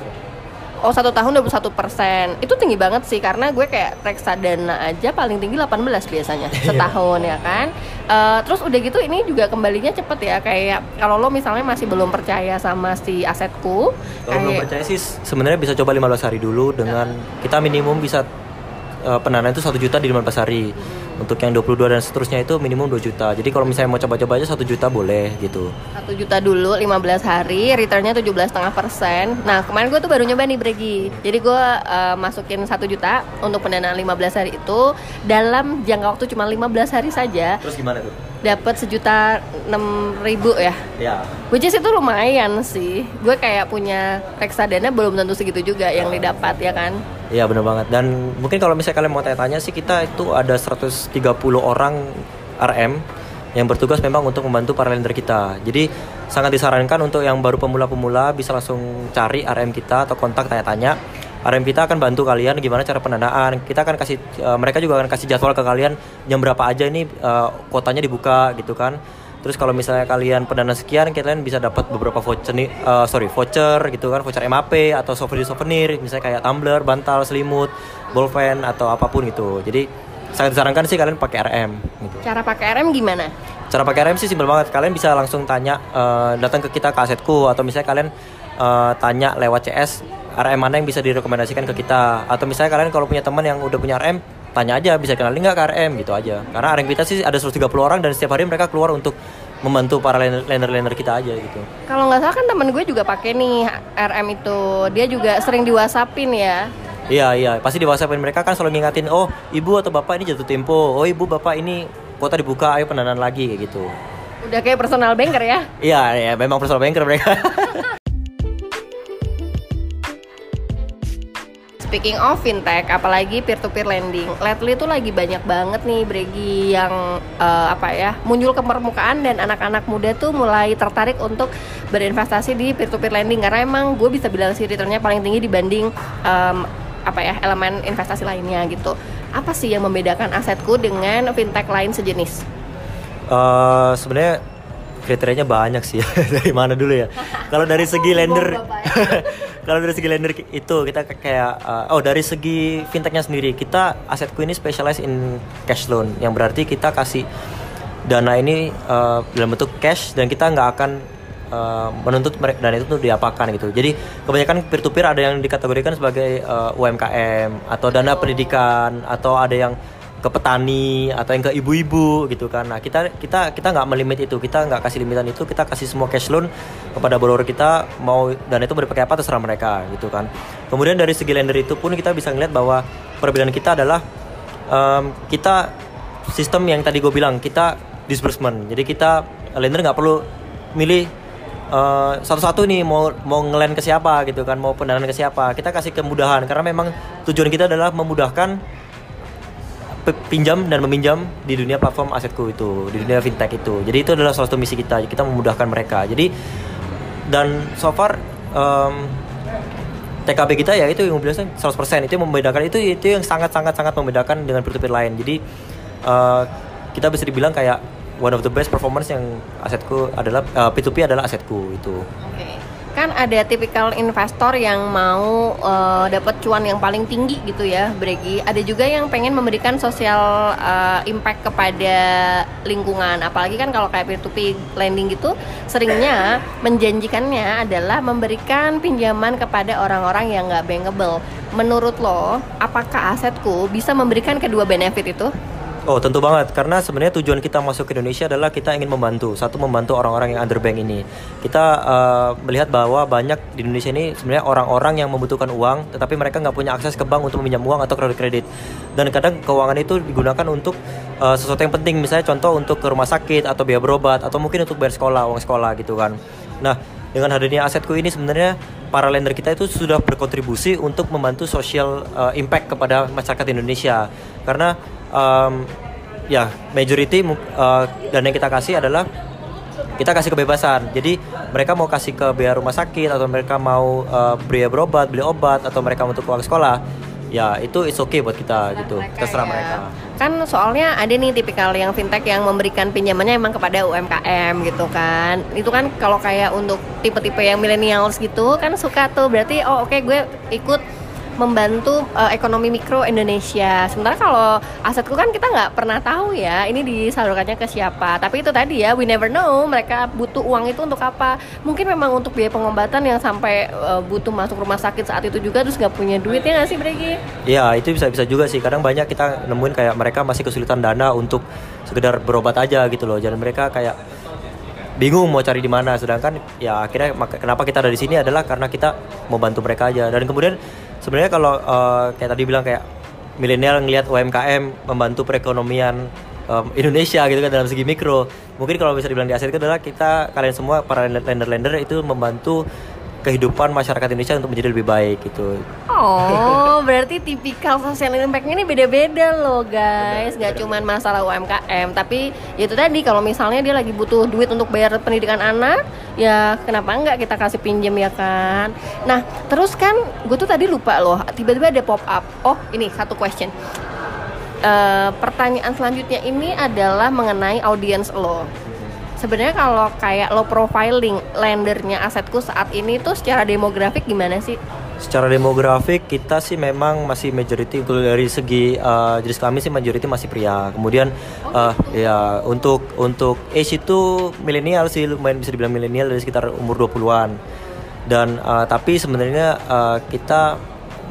oh satu tahun 21 persen. Itu tinggi banget sih karena gue kayak reksadana aja paling tinggi 18 biasanya iya. setahun ya kan? Uh, terus udah gitu ini juga kembalinya cepet ya kayak kalau lo misalnya masih belum percaya sama si asetku kalau belum percaya sih sebenarnya bisa coba 15 hari dulu dengan kita minimum bisa uh, pendanaan itu satu juta di 15 hari. Hmm untuk yang 22 dan seterusnya itu minimum 2 juta. Jadi kalau misalnya mau coba-coba aja 1 juta boleh gitu. 1 juta dulu 15 hari, returnnya 17,5 persen. Nah kemarin gue tuh baru nyoba nih Bregi. Jadi gue uh, masukin 1 juta untuk pendanaan 15 hari itu dalam jangka waktu cuma 15 hari saja. Terus gimana tuh? Dapat sejuta enam ribu ya. Ya. Which is itu lumayan sih. Gue kayak punya reksadana belum tentu segitu juga yang didapat ya kan. Iya benar banget dan mungkin kalau misalnya kalian mau tanya-tanya sih kita itu ada 130 orang RM yang bertugas memang untuk membantu para lender kita. Jadi sangat disarankan untuk yang baru pemula-pemula bisa langsung cari RM kita atau kontak tanya-tanya. RM kita akan bantu kalian gimana cara pendanaan. Kita akan kasih uh, mereka juga akan kasih jadwal ke kalian jam berapa aja ini uh, kotanya dibuka gitu kan Terus kalau misalnya kalian pendana sekian, kalian bisa dapat beberapa voucher uh, sorry voucher gitu kan, voucher MAP atau souvenir souvenir, misalnya kayak tumbler, bantal, selimut, ballpen atau apa pun gitu. Jadi sangat disarankan sih kalian pakai RM. Gitu. Cara pakai RM gimana? Cara pakai RM sih simpel banget. Kalian bisa langsung tanya, uh, datang ke kita ke asetku atau misalnya kalian uh, tanya lewat CS RM mana yang bisa direkomendasikan ke kita atau misalnya kalian kalau punya teman yang udah punya RM tanya aja bisa kenalin nggak ke RM gitu aja karena RM kita sih ada 130 orang dan setiap hari mereka keluar untuk membantu para lender-lender kita aja gitu. Kalau nggak salah kan temen gue juga pakai nih RM itu, dia juga sering di WhatsAppin ya. Iya iya, pasti di WhatsAppin mereka kan selalu ngingatin, oh ibu atau bapak ini jatuh tempo, oh ibu bapak ini kota dibuka, ayo pendanaan lagi kayak gitu. Udah kayak personal banker ya? Iya iya, memang personal banker mereka. Speaking of fintech, apalagi peer-to-peer lending, lately itu lagi banyak banget nih Bregi yang uh, apa ya muncul ke permukaan dan anak-anak muda tuh mulai tertarik untuk berinvestasi di peer-to-peer lending karena emang gue bisa bilang sih returnnya paling tinggi dibanding um, apa ya elemen investasi lainnya gitu. Apa sih yang membedakan asetku dengan fintech lain sejenis? Uh, Sebenarnya kriterianya banyak sih. Dari mana dulu ya? Kalau dari segi lender kalau dari segi lender itu kita kayak uh, oh dari segi fintechnya sendiri kita asetku ini specialize in cash loan yang berarti kita kasih dana ini uh, dalam bentuk cash dan kita nggak akan uh, menuntut mereka dan itu tuh diapakan gitu. Jadi kebanyakan peer to peer ada yang dikategorikan sebagai uh, UMKM atau dana pendidikan atau ada yang ke petani atau yang ke ibu-ibu gitu kan. Nah kita kita kita nggak melimit itu, kita nggak kasih limitan itu, kita kasih semua cash loan kepada borrower kita mau dan itu dipakai apa terserah mereka gitu kan. Kemudian dari segi lender itu pun kita bisa ngeliat bahwa perbedaan kita adalah um, kita sistem yang tadi gue bilang kita disbursement. Jadi kita lender nggak perlu milih uh, satu-satu nih mau mau ngelen ke siapa gitu kan, mau pendanaan ke siapa. Kita kasih kemudahan karena memang tujuan kita adalah memudahkan pinjam dan meminjam di dunia platform asetku itu, di dunia fintech itu. Jadi itu adalah salah satu misi kita. Kita memudahkan mereka. Jadi dan so far um, TKB kita ya itu yang bilang 100% itu yang membedakan itu itu yang sangat sangat sangat membedakan dengan peer-to-peer lain. Jadi uh, kita bisa dibilang kayak one of the best performance yang asetku adalah uh, P2P adalah asetku itu. Okay kan ada tipikal investor yang mau uh, dapat cuan yang paling tinggi gitu ya, Bregi. Ada juga yang pengen memberikan sosial uh, impact kepada lingkungan. Apalagi kan kalau kayak peer to peer lending gitu, seringnya menjanjikannya adalah memberikan pinjaman kepada orang-orang yang nggak bankable. Menurut lo, apakah asetku bisa memberikan kedua benefit itu? Oh tentu banget. Karena sebenarnya tujuan kita masuk ke Indonesia adalah kita ingin membantu satu membantu orang-orang yang underbank ini. Kita uh, melihat bahwa banyak di Indonesia ini sebenarnya orang-orang yang membutuhkan uang tetapi mereka nggak punya akses ke bank untuk meminjam uang atau kredit kredit. Dan kadang keuangan itu digunakan untuk uh, sesuatu yang penting. Misalnya contoh untuk ke rumah sakit atau biaya berobat atau mungkin untuk bayar sekolah uang sekolah gitu kan. Nah dengan hadirnya asetku ini sebenarnya para lender kita itu sudah berkontribusi untuk membantu social uh, impact kepada masyarakat Indonesia karena um, ya majority uh, dan yang kita kasih adalah kita kasih kebebasan. Jadi mereka mau kasih ke biaya rumah sakit atau mereka mau uh, biaya berobat, beli obat atau mereka untuk uang sekolah, ya itu is okay buat kita gitu. Mereka Terserah ya. mereka. Kan soalnya ada nih tipikal yang fintech yang memberikan pinjamannya emang kepada UMKM gitu kan. Itu kan kalau kayak untuk tipe-tipe yang millennials gitu kan suka tuh berarti oh oke okay, gue ikut membantu uh, ekonomi mikro Indonesia. Sementara kalau asetku kan kita nggak pernah tahu ya ini disalurkannya ke siapa. Tapi itu tadi ya we never know mereka butuh uang itu untuk apa. Mungkin memang untuk biaya pengobatan yang sampai uh, butuh masuk rumah sakit saat itu juga terus nggak punya duit ya nggak sih Bregi? Iya itu bisa bisa juga sih. Kadang banyak kita nemuin kayak mereka masih kesulitan dana untuk sekedar berobat aja gitu loh. Jadi mereka kayak bingung mau cari di mana sedangkan ya akhirnya kenapa kita ada di sini adalah karena kita mau bantu mereka aja dan kemudian sebenarnya kalau uh, kayak tadi bilang kayak milenial ngelihat UMKM membantu perekonomian um, Indonesia gitu kan dalam segi mikro. Mungkin kalau bisa dibilang di Asia itu adalah kita kalian semua para lender-lender itu membantu kehidupan masyarakat Indonesia untuk menjadi lebih baik gitu. Oh, berarti tipikal social impact ini beda-beda loh guys. Gak cuma masalah UMKM, tapi ya itu tadi kalau misalnya dia lagi butuh duit untuk bayar pendidikan anak, ya kenapa enggak kita kasih pinjam ya kan? Nah, terus kan gue tuh tadi lupa loh, tiba-tiba ada pop up. Oh, ini satu question. Uh, pertanyaan selanjutnya ini adalah mengenai audience lo sebenarnya kalau kayak lo profiling lendernya asetku saat ini tuh secara demografik gimana sih? Secara demografik kita sih memang masih majority dari segi uh, jenis kami sih majority masih pria. Kemudian oh, uh, ya untuk untuk age itu milenial sih lumayan bisa dibilang milenial dari sekitar umur 20-an. Dan uh, tapi sebenarnya uh, kita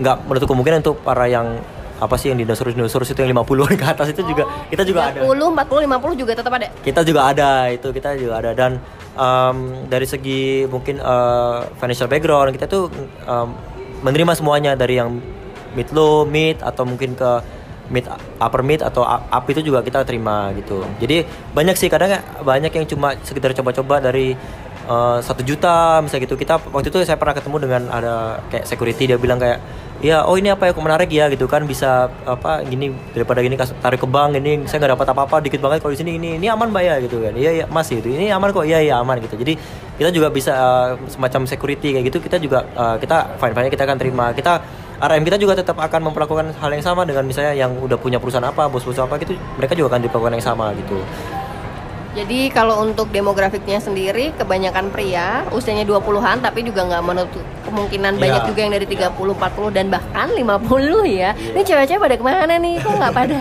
nggak menutup kemungkinan untuk para yang apa sih yang dinosaurus dinosaurus itu yang 50 ke atas itu juga oh, kita juga 30, ada 40 50 juga tetap ada? Kita juga ada itu kita juga ada. Dan um, dari segi mungkin uh, financial background kita tuh um, menerima semuanya dari yang mid low mid atau mungkin ke mid upper mid atau up itu juga kita terima gitu. Jadi banyak sih kadang banyak yang cuma sekedar coba-coba dari uh, satu juta misalnya gitu. Kita waktu itu saya pernah ketemu dengan ada kayak security dia bilang kayak ya oh ini apa ya kok menarik ya gitu kan bisa apa gini daripada gini tarik ke bank ini saya nggak dapat apa-apa dikit banget kalau di sini ini ini aman mbak ya gitu kan. Iya iya masih itu ini aman kok iya iya aman gitu. Jadi kita juga bisa uh, semacam security kayak gitu kita juga uh, kita fine fine kita akan terima. Kita RM kita juga tetap akan memperlakukan hal yang sama dengan misalnya yang udah punya perusahaan apa bos-bos apa gitu mereka juga akan diperlakukan yang sama gitu Jadi kalau untuk demografiknya sendiri kebanyakan pria usianya 20-an tapi juga nggak menutup kemungkinan Iya. banyak juga yang dari 30, 40 dan bahkan 50 ya. Ini cewek-cewek pada ke mana nih? Kok nggak pada?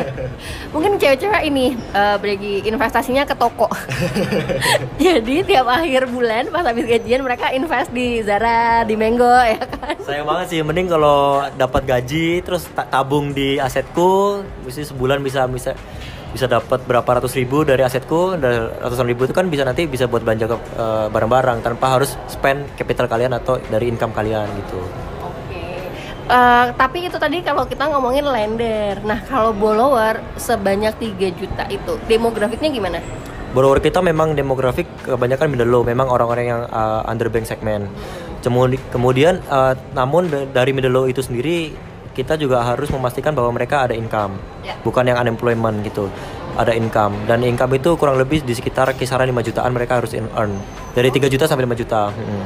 Mungkin cewek-cewek ini eh beragi investasinya ke toko. Jadi tiap akhir bulan pas habis gajian mereka invest di Zara, di Mango ya kan. Sayang banget sih, mending kalau dapat gaji terus ta- tabung di asetku, mesti sebulan bisa bisa bisa dapat berapa ratus ribu dari asetku, dari ratusan ribu itu kan bisa nanti bisa buat belanja ke eh, barang-barang tanpa harus spend capital kalian atau dari income kalian gitu. Oke. Eh, tapi itu tadi kalau kita ngomongin lender. Nah, kalau borrower sebanyak 3 juta itu demografiknya gimana? Borrower kita memang demografik kebanyakan middle low, memang orang-orang yang uh, underbank segmen. Kemudi- Kemudian, uh, namun da- dari middle low itu sendiri kita juga harus memastikan bahwa mereka ada income, Ya. bukan yang unemployment gitu. Ada income dan income itu kurang lebih di sekitar kisaran 5 jutaan mereka harus in- earn dari 3 juta sampai 5 juta. Mm.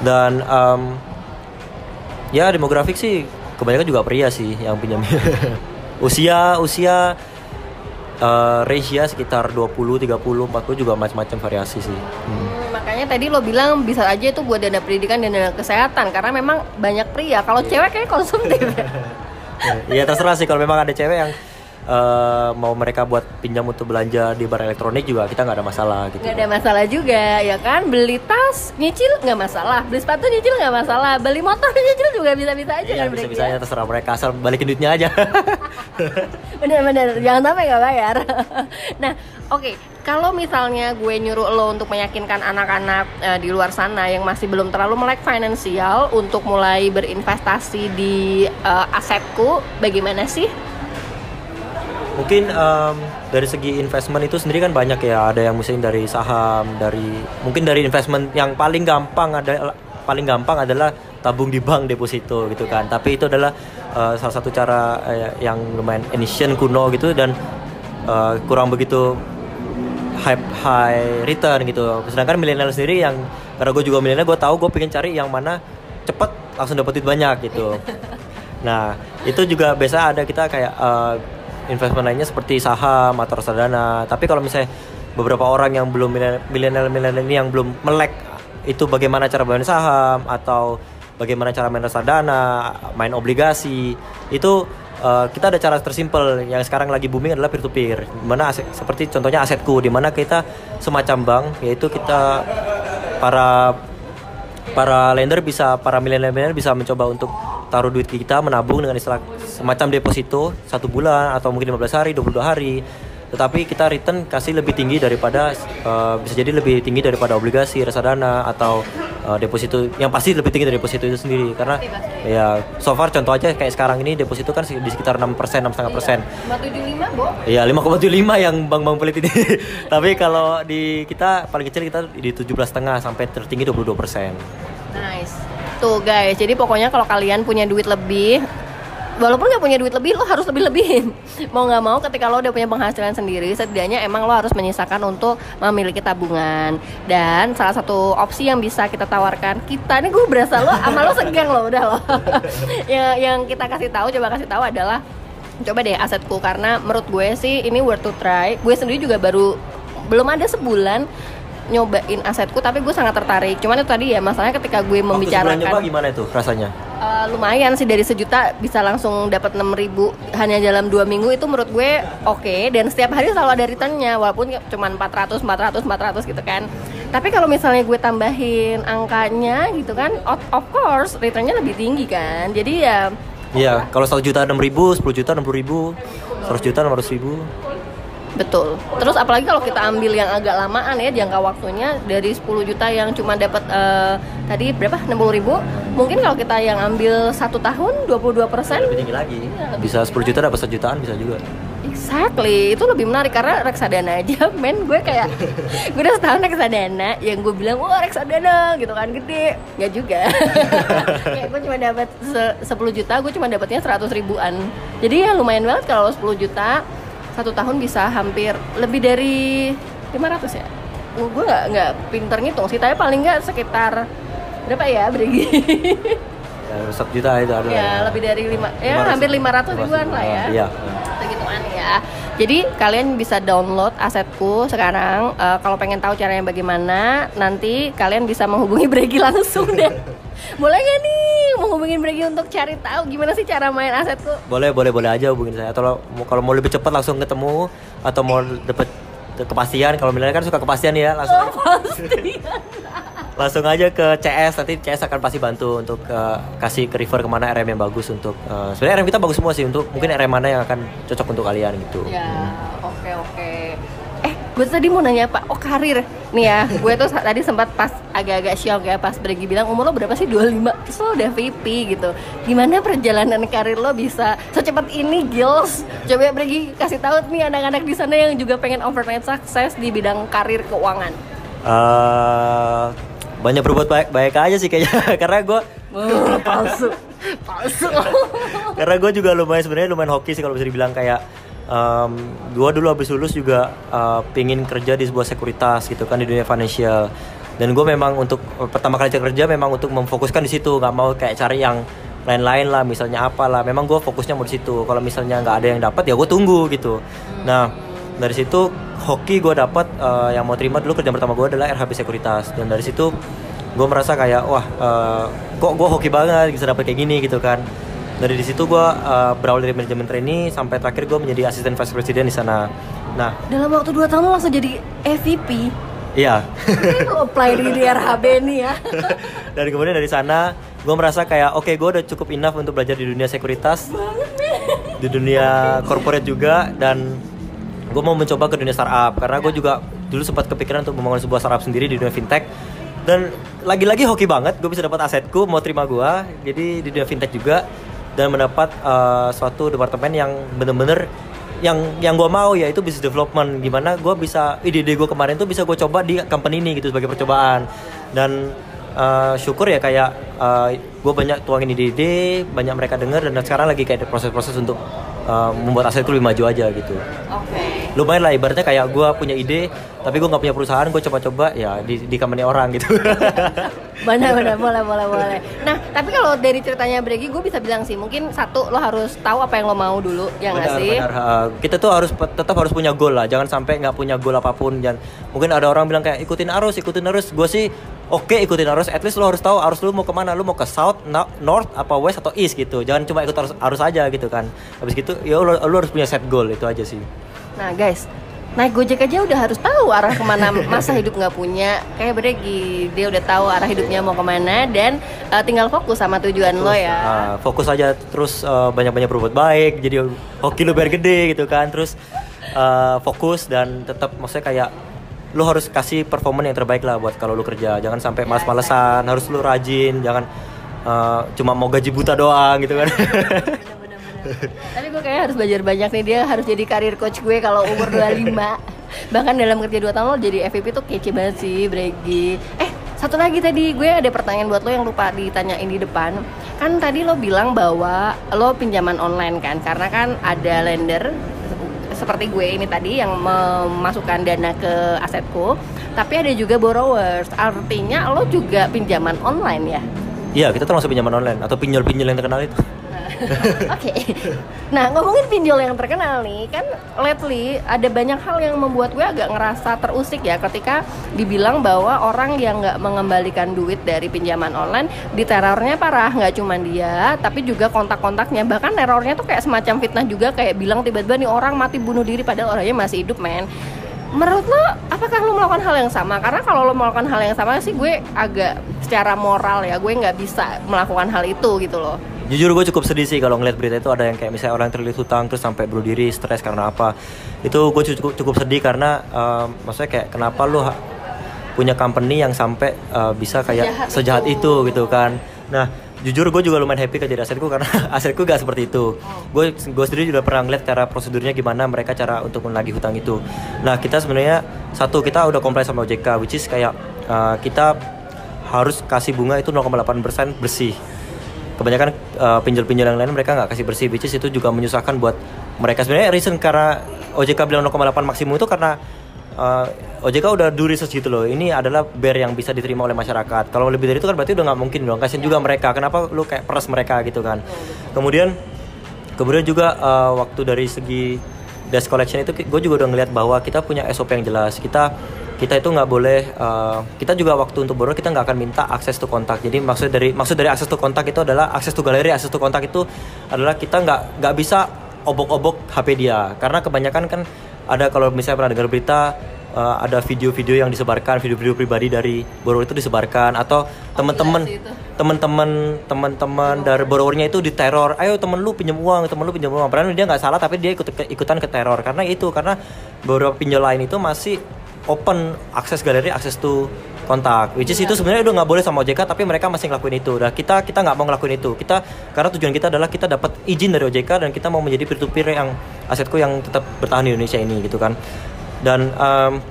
Dan um, ya demografik sih kebanyakan juga pria sih yang pinjam. usia usia uh, ratio sekitar 20, 30, 40 juga macam-macam variasi sih. Hmm. Makanya tadi lo bilang bisa aja itu buat dana pendidikan dan dana kesehatan karena memang banyak pria. Kalau cewek kayak konsumtif. ya terserah sih kalau memang ada cewek yang uh, mau mereka buat pinjam untuk belanja di bar elektronik juga kita nggak ada masalah gitu. nggak ada masalah juga ya kan? Beli tas nyicil nggak masalah. Beli sepatu nyicil nggak masalah. Beli motor nyicil juga bisa-bisa aja Iya kan bisa bisa ya? terserah mereka asal balikin duitnya aja. bener-bener jangan sampai nggak bayar. Nah oke. Kalau misalnya gue nyuruh lo untuk meyakinkan anak-anak eh, di luar sana yang masih belum terlalu melek finansial untuk mulai berinvestasi di eh, asetku bagaimana sih Mungkin em, dari segi investment itu sendiri kan banyak ya. Ada yang mungkin dari saham, dari mungkin dari investment yang paling gampang ada paling gampang adalah tabung di bank deposito gitu kan. Tapi itu adalah eh, salah satu cara eh, yang lumayan ancient kuno gitu dan eh, kurang begitu high high return gitu. Sedangkan milenial sendiri yang karena gue juga milenial, gue tahu gue pengen cari yang mana cepet langsung dapat duit banyak gitu. Nah itu juga biasa ada kita kayak eh, investment lainnya seperti saham atau reksadana. Tapi kalau misalnya beberapa orang yang belum milenial milenial ini yang belum melek itu bagaimana cara main saham atau bagaimana cara main reksadana, main obligasi itu eh, kita ada cara tersimpel yang sekarang lagi booming adalah peer to peer. Mana seperti contohnya asetku di mana kita semacam bank yaitu kita para para lender bisa para milenial bisa mencoba untuk taruh duit kita menabung dengan istilah semacam deposito satu bulan atau mungkin 15 hari 22 hari tetapi kita return kasih lebih tinggi daripada eh, bisa jadi lebih tinggi daripada obligasi reksadana atau eh, deposito yang pasti lebih tinggi dari deposito itu sendiri karena ya so far contoh aja kayak sekarang ini deposito kan di sekitar 6 persen 6,5 persen 575 bo Iya 5,75 yang bank-bank pelit ini. Tapi kalau di kita paling kecil kita di 17,5 sampai tertinggi 22 persen. Nice. Tuh guys, jadi pokoknya kalau kalian punya duit lebih, walaupun nggak punya duit lebih, lo harus lebih lebihin. Mau nggak mau, ketika lo udah punya penghasilan sendiri, setidaknya emang lo harus menyisakan untuk memiliki tabungan. Dan salah satu opsi yang bisa kita tawarkan kita, ini gue berasa lo, sama lo segang lo udah lo. yang, yang kita kasih tahu, coba kasih tahu adalah coba deh asetku karena menurut gue sih ini worth to try. Gue sendiri juga baru belum ada sebulan nyobain asetku tapi gue sangat tertarik cuman itu tadi ya masalahnya ketika gue Waktu membicarakan nyoba gimana itu rasanya? Eh, lumayan sih dari sejuta bisa langsung dapat 6000 ribu hanya dalam dua minggu itu menurut gue oke dan setiap hari selalu ada returnnya walaupun cuma 400 400 400 gitu kan tapi kalau misalnya gue tambahin angkanya gitu kan of, of course returnnya lebih tinggi kan jadi ya Iya, kalau 1 juta 6 ribu, 10 juta 60 ribu, 100 juta 600 ribu. Betul. Terus apalagi kalau kita ambil yang agak lamaan ya jangka waktunya dari 10 juta yang cuma dapat eh, tadi berapa? 60 ribu. Mungkin kalau kita yang ambil satu tahun 22 persen. Lebih tinggi lagi. Bisa 10 juta dapat 1 jutaan bisa juga. Exactly, itu lebih menarik karena reksadana aja, men gue kayak gue udah setahun reksadana, yang gue bilang wah reksadana gitu kan. Gede, nggak juga. kayak gue cuma dapat se- 10 juta, gue cuma dapatnya 100 ribuan. Jadi ya lumayan banget kalau 10 juta satu tahun bisa hampir lebih dari 500 ya. Gue gue nggak nggak pinter ngitung sih, tapi paling nggak sekitar berapa ya Brigi? Ya, 1 juta itu ada. ya lebih dari lima, ya 500. hampir 500 ribuan lah ya Iya. segituan ya Jadi kalian bisa download asetku sekarang. Uh, kalau pengen tahu caranya bagaimana, nanti kalian bisa menghubungi Bregi langsung deh. boleh gak nih menghubungin Bregi untuk cari tahu gimana sih cara main asetku? Boleh, boleh, boleh aja hubungin saya. Atau kalau mau lebih cepat langsung ketemu atau mau dapat kepastian kalau misalnya kan suka kepastian ya langsung kepastian langsung aja ke CS nanti CS akan pasti bantu untuk uh, kasih ke refer ke mana RM yang bagus untuk uh, sebenarnya RM kita bagus semua sih untuk mungkin RM mana yang akan cocok untuk kalian gitu. Ya oke okay, oke. Gue tadi mau nanya pak, oh karir nih ya, gue tuh tadi sempat pas agak-agak shock ya pas pergi bilang umur lo berapa sih 25 terus lo udah VP gitu. Gimana perjalanan karir lo bisa secepat ini Gils? Coba pergi kasih tahu nih anak-anak di sana yang juga pengen overnight sukses di bidang karir keuangan. Uh, banyak berbuat baik baik aja sih kayaknya karena gue oh, palsu palsu karena gue juga lumayan sebenarnya lumayan hoki sih kalau bisa dibilang kayak um, gue dulu habis lulus juga uh, pingin kerja di sebuah sekuritas gitu kan di dunia financial. Dan gue memang untuk pertama kali kerja memang untuk memfokuskan di situ nggak mau kayak cari yang lain-lain lah misalnya apa lah memang gue fokusnya mau di situ. Kalau misalnya nggak ada yang dapat ya gue tunggu gitu. Nah dari situ hoki gue dapat uh, yang mau terima dulu kerja pertama gue adalah RHB Sekuritas. Dan dari situ gue merasa kayak wah uh, kok gue hoki banget bisa dapat kayak gini gitu kan dari di situ gue uh, berawal dari manajemen trainee sampai terakhir gue menjadi asisten vice president di sana. Nah dalam waktu dua tahun langsung jadi EVP Iya. Lo apply di RHB nih ya. dan kemudian dari sana gue merasa kayak oke okay, gue udah cukup enough untuk belajar di dunia sekuritas. Di dunia corporate juga dan gue mau mencoba ke dunia startup. Karena gue juga dulu sempat kepikiran untuk membangun sebuah startup sendiri di dunia fintech. Dan lagi-lagi hoki banget gue bisa dapat asetku mau terima gue jadi di dunia fintech juga dan mendapat uh, suatu departemen yang bener-bener yang yang gue mau ya itu business development gimana gue bisa ide-ide gue kemarin tuh bisa gue coba di company ini gitu sebagai percobaan dan uh, syukur ya kayak uh, eh, gue banyak tuangin ide-ide banyak mereka dengar dan sekarang lagi kayak proses-proses untuk uh, membuat asetku lebih maju aja gitu. Oke. Okay lumayan lah ibaratnya kayak gue punya ide tapi gue nggak punya perusahaan gue coba-coba ya di di company orang gitu. Benar benar. Boleh boleh boleh. Nah tapi kalau dari ceritanya Bregi gue bisa bilang sih mungkin satu lo harus tahu apa yang lo mau dulu ya nggak sih? benar. Uh, kita tuh harus tetap harus punya goal lah. Jangan sampai nggak punya goal apa pun. Dan mungkin ada orang bilang kayak ikutin arus ikutin arus. Gue sih oke okay, ikutin arus. At least lo harus tahu arus lo mau ke mana. Lo mau ke south north apa west atau east gitu. Jangan cuma ikut arus arus aja gitu kan. Habis gitu ya lo, lo harus punya set goal itu aja sih Nah guys, naik gojek aja udah harus tahu arah ke mana masa hidup nggak punya. Kayak Bregi dia udah tahu arah hidupnya mau ke mana dan uh, tinggal fokus sama tujuan terus, lo ya. uh, fokus aja terus uh, banyak-banyak berbuat baik jadi hoki lo biar gede gitu kan. Terus uh, fokus dan tetap maksudnya kayak lo harus kasih performa yang terbaik lah buat kalau lo kerja. Jangan sampai ya, malas-malesan harus lo rajin jangan uh, cuma mau gaji buta doang gitu kan Tapi gue kayak harus belajar banyak nih. Dia harus jadi karir coach gue kalau umur 25 Bahkan dalam kerja 2 tahun lo jadi FVP tuh kece banget sih Bregi Eh satu lagi tadi gue ada pertanyaan buat lo yang lupa ditanyain di depan. Kan tadi lo bilang bahwa lo pinjaman online kan Karena kan ada lender seperti gue ini tadi yang memasukkan dana ke asetku tapi ada juga borrowers. Artinya lo juga pinjaman online ya? Iya kita termasuk pinjaman online atau pinjol-pinjol yang terkenal itu Oke. Okay. Nah, ngomongin pinjol yang terkenal nih, kan lately ada banyak hal yang membuat gue agak ngerasa terusik ya ketika dibilang bahwa orang yang nggak mengembalikan duit dari pinjaman online diterornya parah, nggak cuma dia, tapi juga kontak-kontaknya. Bahkan terornya tuh kayak semacam fitnah juga kayak bilang tiba-tiba nih orang mati bunuh diri padahal orangnya masih hidup, men menurut lo apakah lo melakukan hal yang sama karena kalau lo melakukan hal yang sama sih gue agak secara moral ya gue nggak bisa melakukan hal itu gitu loh jujur gue cukup sedih sih kalau ngeliat berita itu ada yang kayak misalnya orang terlilit hutang terus sampai bunuh diri stres karena apa. Itu gue cukup cukup sedih karena uh, maksudnya kayak kenapa lu punya company yang sampai uh, bisa kayak sejahat, sejahat itu. itu gitu kan. Nah jujur gue juga lumayan happy kerja di asetku karena asetku gak seperti itu. Gue gue sendiri juga pernah ngeliat cara prosedurnya gimana mereka cara untuk menagih hutang itu. Nah kita sebenarnya satu kita udah komplain sama OJK which is kayak uh, kita harus kasih bunga itu 0,8% bersih kebanyakan uh, pinjol-pinjol yang lain mereka nggak kasih bersih which itu juga menyusahkan buat mereka. Sebenarnya reason karena OJK bilang 0,8 maksimum itu karena uh, eh, OJK udah do research gitu loh. Ini adalah bear yang bisa diterima oleh masyarakat. Kalau lebih dari itu kan berarti udah nggak mungkin dong. Kasian juga mereka. Kenapa lu kayak peras mereka gitu kan? Kemudian kemudian juga uh, waktu dari segi desk collection itu gue juga udah ngeliat bahwa kita punya SOP yang jelas. Kita kita itu nggak boleh uh, kita juga waktu untuk borrow kita nggak akan minta akses to kontak. Jadi maksud dari maksud dari akses to kontak itu adalah akses to galeri akses to kontak itu adalah kita nggak nggak bisa obok-obok HP dia. Karena kebanyakan kan ada kalau misalnya pernah dengar berita uh, ada video-video yang disebarkan video-video pribadi dari borrower itu disebarkan atau teman-teman teman-teman teman-teman dari borrowernya itu diteror. Ayo temen lu pinjam uang temen lu pinjam uang. Padahal dia nggak salah tapi dia ikut ikutan ke teror. Karena itu karena beberapa pinjol lain itu masih open akses galeri akses to kontak. Which is itu sebenarnya udah nggak boleh sama OJK tapi mereka masih ngelakuin itu. Dan kita kita nggak mau ngelakuin itu. Kita karena tujuan kita adalah kita dapat izin dari OJK dan kita mau menjadi peer to peer yang asetku yang tetap bertahan di Indonesia ini gitu kan dan um,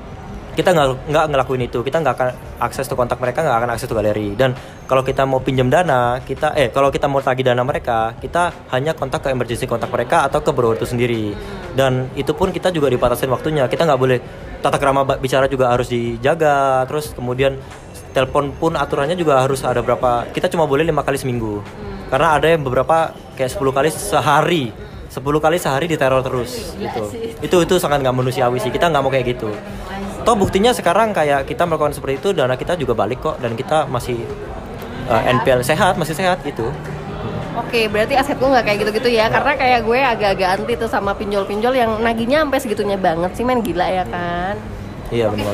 kita nggak nggak ngelakuin itu. Kita nggak akan akses ke kontak mereka nggak akan akses ke galeri. Dan kalau kita mau pinjam dana kita eh kalau kita mau tagih dana mereka kita hanya kontak ke emergency kontak mereka atau ke broker itu sendiri. Dan itu pun kita juga dibatasin waktunya. Kita nggak boleh tata kerama bicara juga harus dijaga. Terus kemudian telepon pun aturannya juga harus ada berapa kita cuma boleh lima kali seminggu. Karena ada yang beberapa kayak 10 kali sehari 10 kali sehari diteror terus gitu. Itu itu sangat nggak manusiawi sih. Kita nggak mau kayak gitu. Toh buktinya sekarang kayak kita melakukan seperti itu dana kita juga balik kok dan kita masih uh, eh, NPL sehat masih sehat gitu. Oke, berarti aset gue nggak kayak gitu-gitu ya, karena kayak gue agak-agak anti tuh sama pinjol-pinjol yang naginya sampai segitunya banget sih, main gila ya kan? Iya benar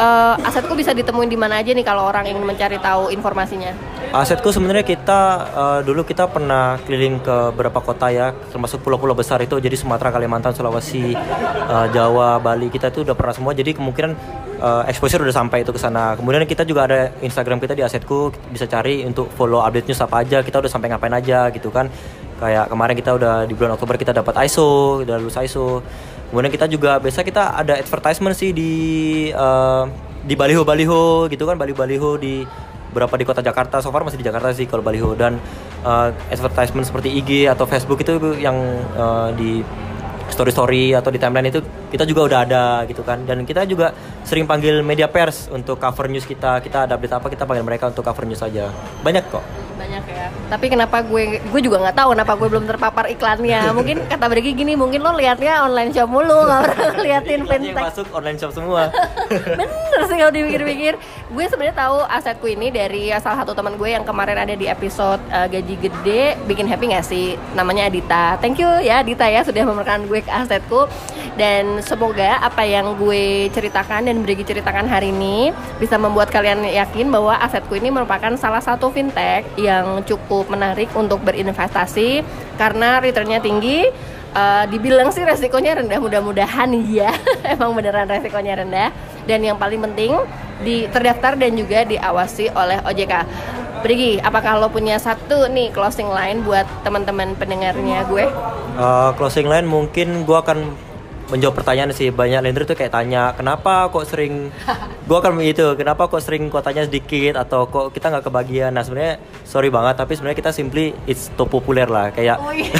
uh, asetku bisa ditemuin di mana aja nih kalau orang ingin mencari tahu informasinya? Asetku sebenarnya kita uh, dulu kita pernah keliling ke beberapa kota ya, termasuk pulau-pulau besar itu jadi Sumatera, Kalimantan, Sulawesi, uh, Jawa, Bali kita itu udah pernah semua. Jadi kemungkinan uh, exposure udah sampai itu ke sana. Kemudian kita juga ada Instagram kita di Asetku bisa cari untuk follow update news apa aja. Kita udah sampai ngapain aja gitu kan. Kayak kemarin kita udah di bulan Oktober kita dapat ISO, udah lulus ISO. Kemudian kita juga biasa kita ada advertisement sih di uh, di baliho-baliho gitu kan baliho-baliho di berapa di kota Jakarta. So far masih di Jakarta sih kalau baliho. Dan uh, advertisement seperti IG atau Facebook itu yang uh, di story story atau di timeline itu kita juga udah ada gitu kan. Dan kita juga sering panggil media pers untuk cover news kita. Kita ada update apa kita panggil mereka untuk cover news aja. Banyak kok banyak ya. Tapi kenapa gue gue juga nggak tahu kenapa gue belum terpapar iklannya. Mungkin kata Bregi gini mungkin lo liatnya online shop mulu nggak pernah liatin fintech yang masuk online shop semua. Bener sih kalau dipikir-pikir. Gue sebenarnya tahu asetku ini dari salah satu teman gue yang kemarin ada di episode uh, gaji gede bikin happy gak sih? Namanya Adita. Thank you ya Adita ya sudah memberikan gue ke asetku. Dan semoga apa yang gue ceritakan dan Bregi ceritakan hari ini bisa membuat kalian yakin bahwa asetku ini merupakan salah satu fintech yang yang cukup menarik untuk berinvestasi karena returnnya tinggi. Uh, dibilang sih resikonya rendah mudah-mudahan ya emang beneran resikonya rendah. Dan yang paling penting di terdaftar dan juga diawasi oleh OJK Brigi, apakah lo punya satu nih closing line buat teman-teman pendengarnya gue? Uh, closing line mungkin gue akan menjawab pertanyaan sih. Banyak lender tuh kayak tanya kenapa kok sering gua akan begitu kenapa kok sering kuotanya sedikit atau kok kita nggak kebagian? Nah sebenarnya sorry banget tapi sebenarnya kita simply it's too populer lah kayak oh, iya.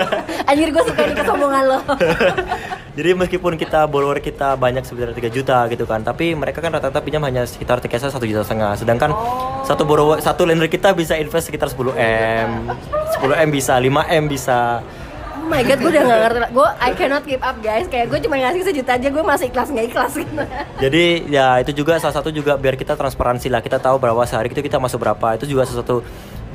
anjir gue suka ini kesombongan lo. Jadi meskipun kita borrower kita banyak sebenarnya 3 juta gitu kan tapi mereka kan rata-rata pinjam hanya sekitar tiketnya satu juta setengah. Sedangkan oh. satu borrower satu lender kita bisa invest sekitar 10 m. 10 m bisa 5 m bisa my god gue udah gak ngerti gue I cannot keep up guys. Kayak gue cuma ngasih sejuta aja gue masih ikhlas nggak ikhlas. Gitu jadi ya itu juga salah satu juga biar kita transparansi lah. Kita tahu berapa sehari itu kita masuk berapa. Itu juga sesuatu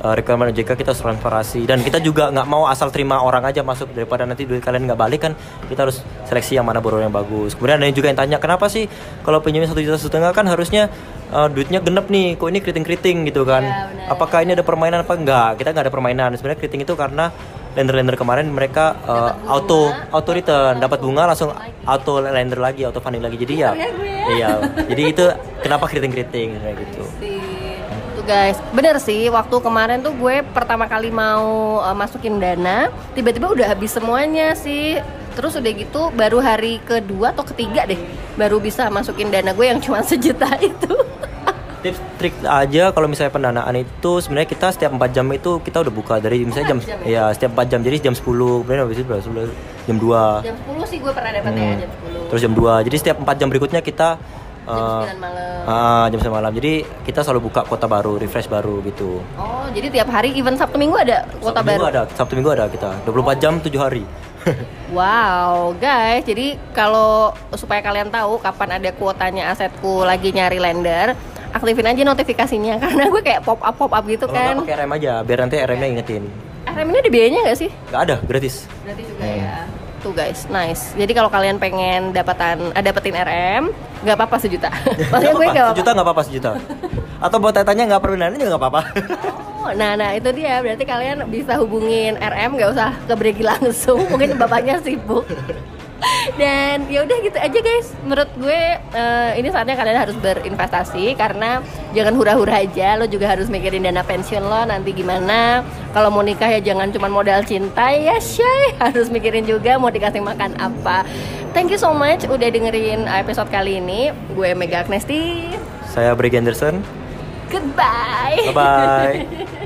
uh, requirement OJK kita transparansi. Dan kita juga nggak mau asal terima orang aja masuk. Daripada nanti duit kalian nggak balik kan kita harus seleksi yang mana borrower yang bagus. Kemudian ada juga yang tanya kenapa sih kalau pinjamnya satu juta setengah kan harusnya uh, duitnya genep nih? Kok ini keriting keriting gitu kan. Ya, apakah ini ada permainan apa? Enggak kita nggak ada permainan. Sebenarnya keriting itu karena lender-lender kemarin mereka uh, auto auto return. Dapat bunga langsung auto lender lagi auto funding lagi. Jadi ya iya jadi itu kenapa keriting-keriting kayak gitu. Tuh guys. Bener sih waktu kemarin tuh gue pertama kali mau uh, masukin dana tiba-tiba udah habis semuanya sih. Terus udah gitu baru hari kedua atau ketiga deh baru bisa masukin dana gue yang cuma sejuta itu tips trik aja kalau misalnya pendanaan itu sebenarnya kita setiap 4 jam itu kita udah buka dari misalnya jam, jam ya? ya setiap 4 jam jadi jam 10 kemudian habis itu berapa jam 2 jam 10 sih gue pernah dapat hmm. ya jam 10 terus jam 2 jadi setiap 4 jam berikutnya kita Uh, jam 9 malam. Uh, jam 9 malam. Jadi kita selalu buka kota baru, refresh baru gitu. Oh, jadi tiap hari even Sabtu Minggu ada kota Sabtu baru. Minggu ada, Sabtu Minggu ada kita. 24 jam 7 hari. wow, guys. Jadi kalau supaya kalian tahu kapan ada kuotanya asetku lagi nyari lender, aktifin aja notifikasinya karena gue kayak pop up pop up gitu Kalau kan. pakai RM aja, biar nanti RM-nya ingetin. RM ini ada biayanya nggak sih? Nggak ada, gratis. Gratis juga ya. Tuh guys, nice. Jadi kalau kalian pengen dapatan eh, dapetin RM, nggak apa-apa sejuta. Maksudnya gue nggak Sejuta apa-apa. nggak apa-apa sejuta. Atau buat tanya nggak perlu nanya juga nggak apa-apa. Oh, nah, nah itu dia. Berarti kalian bisa hubungin RM, nggak usah ke langsung. Mungkin bapaknya sibuk. Dan ya udah gitu aja guys. Menurut gue eh, ini saatnya kalian harus berinvestasi karena jangan hura-hura aja. Lo juga harus mikirin dana pensiun lo nanti gimana. Kalau mau nikah ya jangan cuma modal cinta ya shy. Harus mikirin juga mau dikasih makan apa. Thank you so much udah dengerin episode kali ini. Gue Mega Agnesti. Saya Brady Anderson. Goodbye. Bye bye.